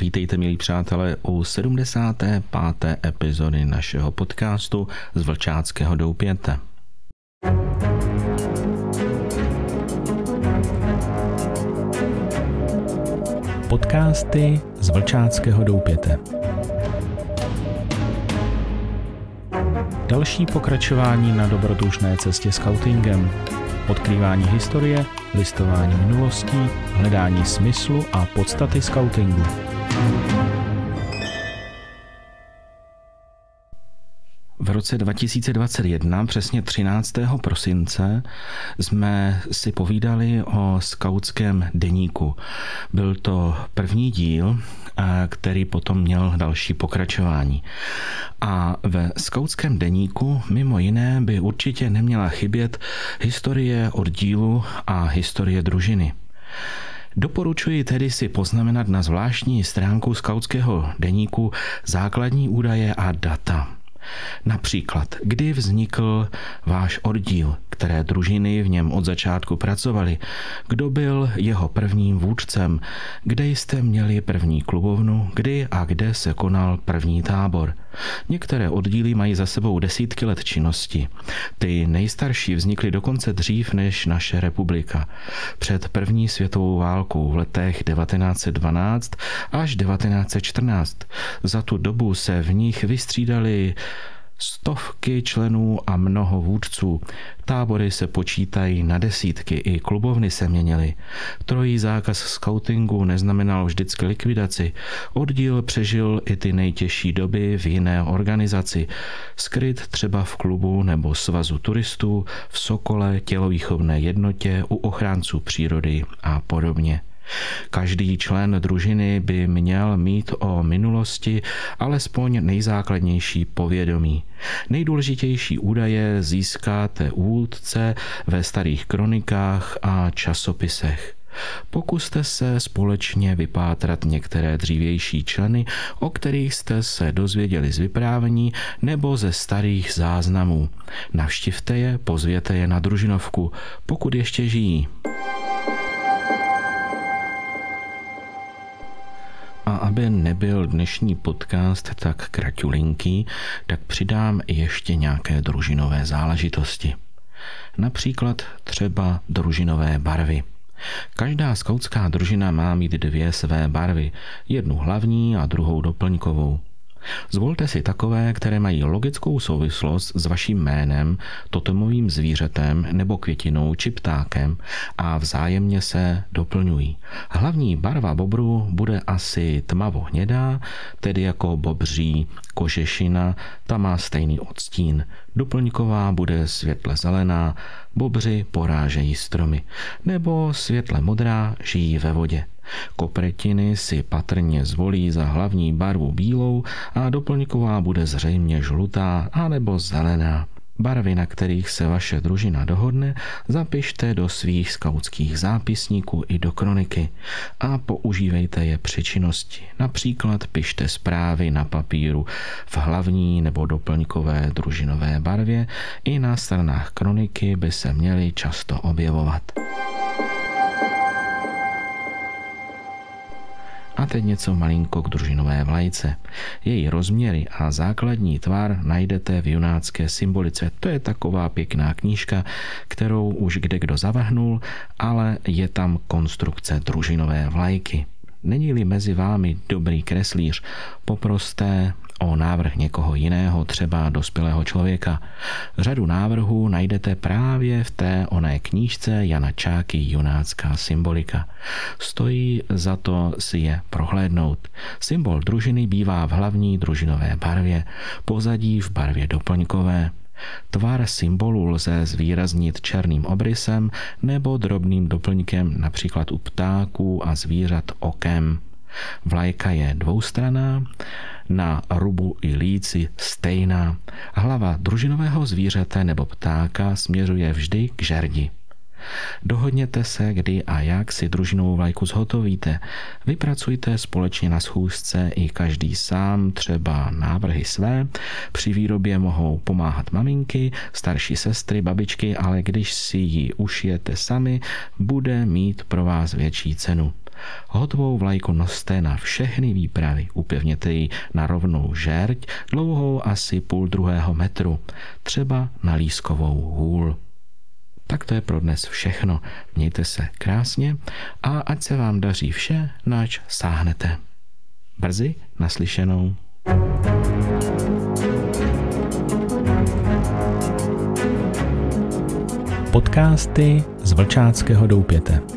Vítejte, milí přátelé, u 75. epizody našeho podcastu z Vlčáckého doupěte. Podcasty z Vlčáckého doupěte. Další pokračování na dobrodružné cestě scoutingem. Odkrývání historie, listování minulostí, hledání smyslu a podstaty scoutingu. V roce 2021, přesně 13. prosince, jsme si povídali o skautském deníku. Byl to první díl, který potom měl další pokračování. A ve skautském deníku mimo jiné by určitě neměla chybět historie oddílu a historie družiny. Doporučuji tedy si poznamenat na zvláštní stránku skautského deníku základní údaje a data. Například, kdy vznikl váš oddíl, které družiny v něm od začátku pracovaly, kdo byl jeho prvním vůdcem, kde jste měli první klubovnu, kdy a kde se konal první tábor. Některé oddíly mají za sebou desítky let činnosti. Ty nejstarší vznikly dokonce dřív než naše republika. Před první světovou válkou v letech 1912 až 1914. Za tu dobu se v nich vystřídali stovky členů a mnoho vůdců. Tábory se počítají na desítky, i klubovny se měnily. Trojí zákaz scoutingu neznamenal vždycky likvidaci. Oddíl přežil i ty nejtěžší doby v jiné organizaci. Skryt třeba v klubu nebo svazu turistů, v Sokole, tělovýchovné jednotě, u ochránců přírody a podobně. Každý člen družiny by měl mít o minulosti alespoň nejzákladnější povědomí. Nejdůležitější údaje získáte údce ve starých kronikách a časopisech. Pokuste se společně vypátrat některé dřívější členy, o kterých jste se dozvěděli z vyprávění nebo ze starých záznamů. Navštivte je, pozvěte je na družinovku, pokud ještě žijí. A aby nebyl dnešní podcast tak kratulinký, tak přidám ještě nějaké družinové záležitosti. Například třeba družinové barvy. Každá skautská družina má mít dvě své barvy, jednu hlavní a druhou doplňkovou. Zvolte si takové, které mají logickou souvislost s vaším jménem, totemovým zvířetem nebo květinou či ptákem a vzájemně se doplňují. Hlavní barva bobru bude asi tmavo-hnědá, tedy jako bobří kožešina, ta má stejný odstín. Doplňková bude světle zelená, bobři porážejí stromy, nebo světle modrá žijí ve vodě. Kopretiny si patrně zvolí za hlavní barvu bílou a doplňková bude zřejmě žlutá anebo zelená. Barvy, na kterých se vaše družina dohodne, zapište do svých skautských zápisníků i do kroniky a používejte je při činnosti. Například pište zprávy na papíru v hlavní nebo doplňkové družinové barvě, i na stranách kroniky by se měly často objevovat. Teď něco malinko k družinové vlajce. Její rozměry a základní tvar najdete v junácké symbolice. To je taková pěkná knížka, kterou už kde kdo zavrhnul, ale je tam konstrukce družinové vlajky. Není-li mezi vámi dobrý kreslíř, poproste o návrh někoho jiného, třeba dospělého člověka. Řadu návrhů najdete právě v té oné knížce Jana Čáky Junácká symbolika. Stojí za to si je prohlédnout. Symbol družiny bývá v hlavní družinové barvě, pozadí v barvě doplňkové, Tvar symbolu lze zvýraznit černým obrysem nebo drobným doplňkem například u ptáků a zvířat okem. Vlajka je dvoustraná, na rubu i líci stejná. Hlava družinového zvířete nebo ptáka směřuje vždy k žerdi. Dohodněte se, kdy a jak si družinovou vlajku zhotovíte. Vypracujte společně na schůzce i každý sám třeba návrhy své. Při výrobě mohou pomáhat maminky, starší sestry, babičky, ale když si ji ušijete sami, bude mít pro vás větší cenu. Hotovou vlajku noste na všechny výpravy. Upevněte ji na rovnou žerť, dlouhou asi půl druhého metru, třeba na lískovou hůl. Tak to je pro dnes všechno. Mějte se krásně a ať se vám daří vše, nač sáhnete. Brzy naslyšenou. Podcasty z Vlčáckého doupěte.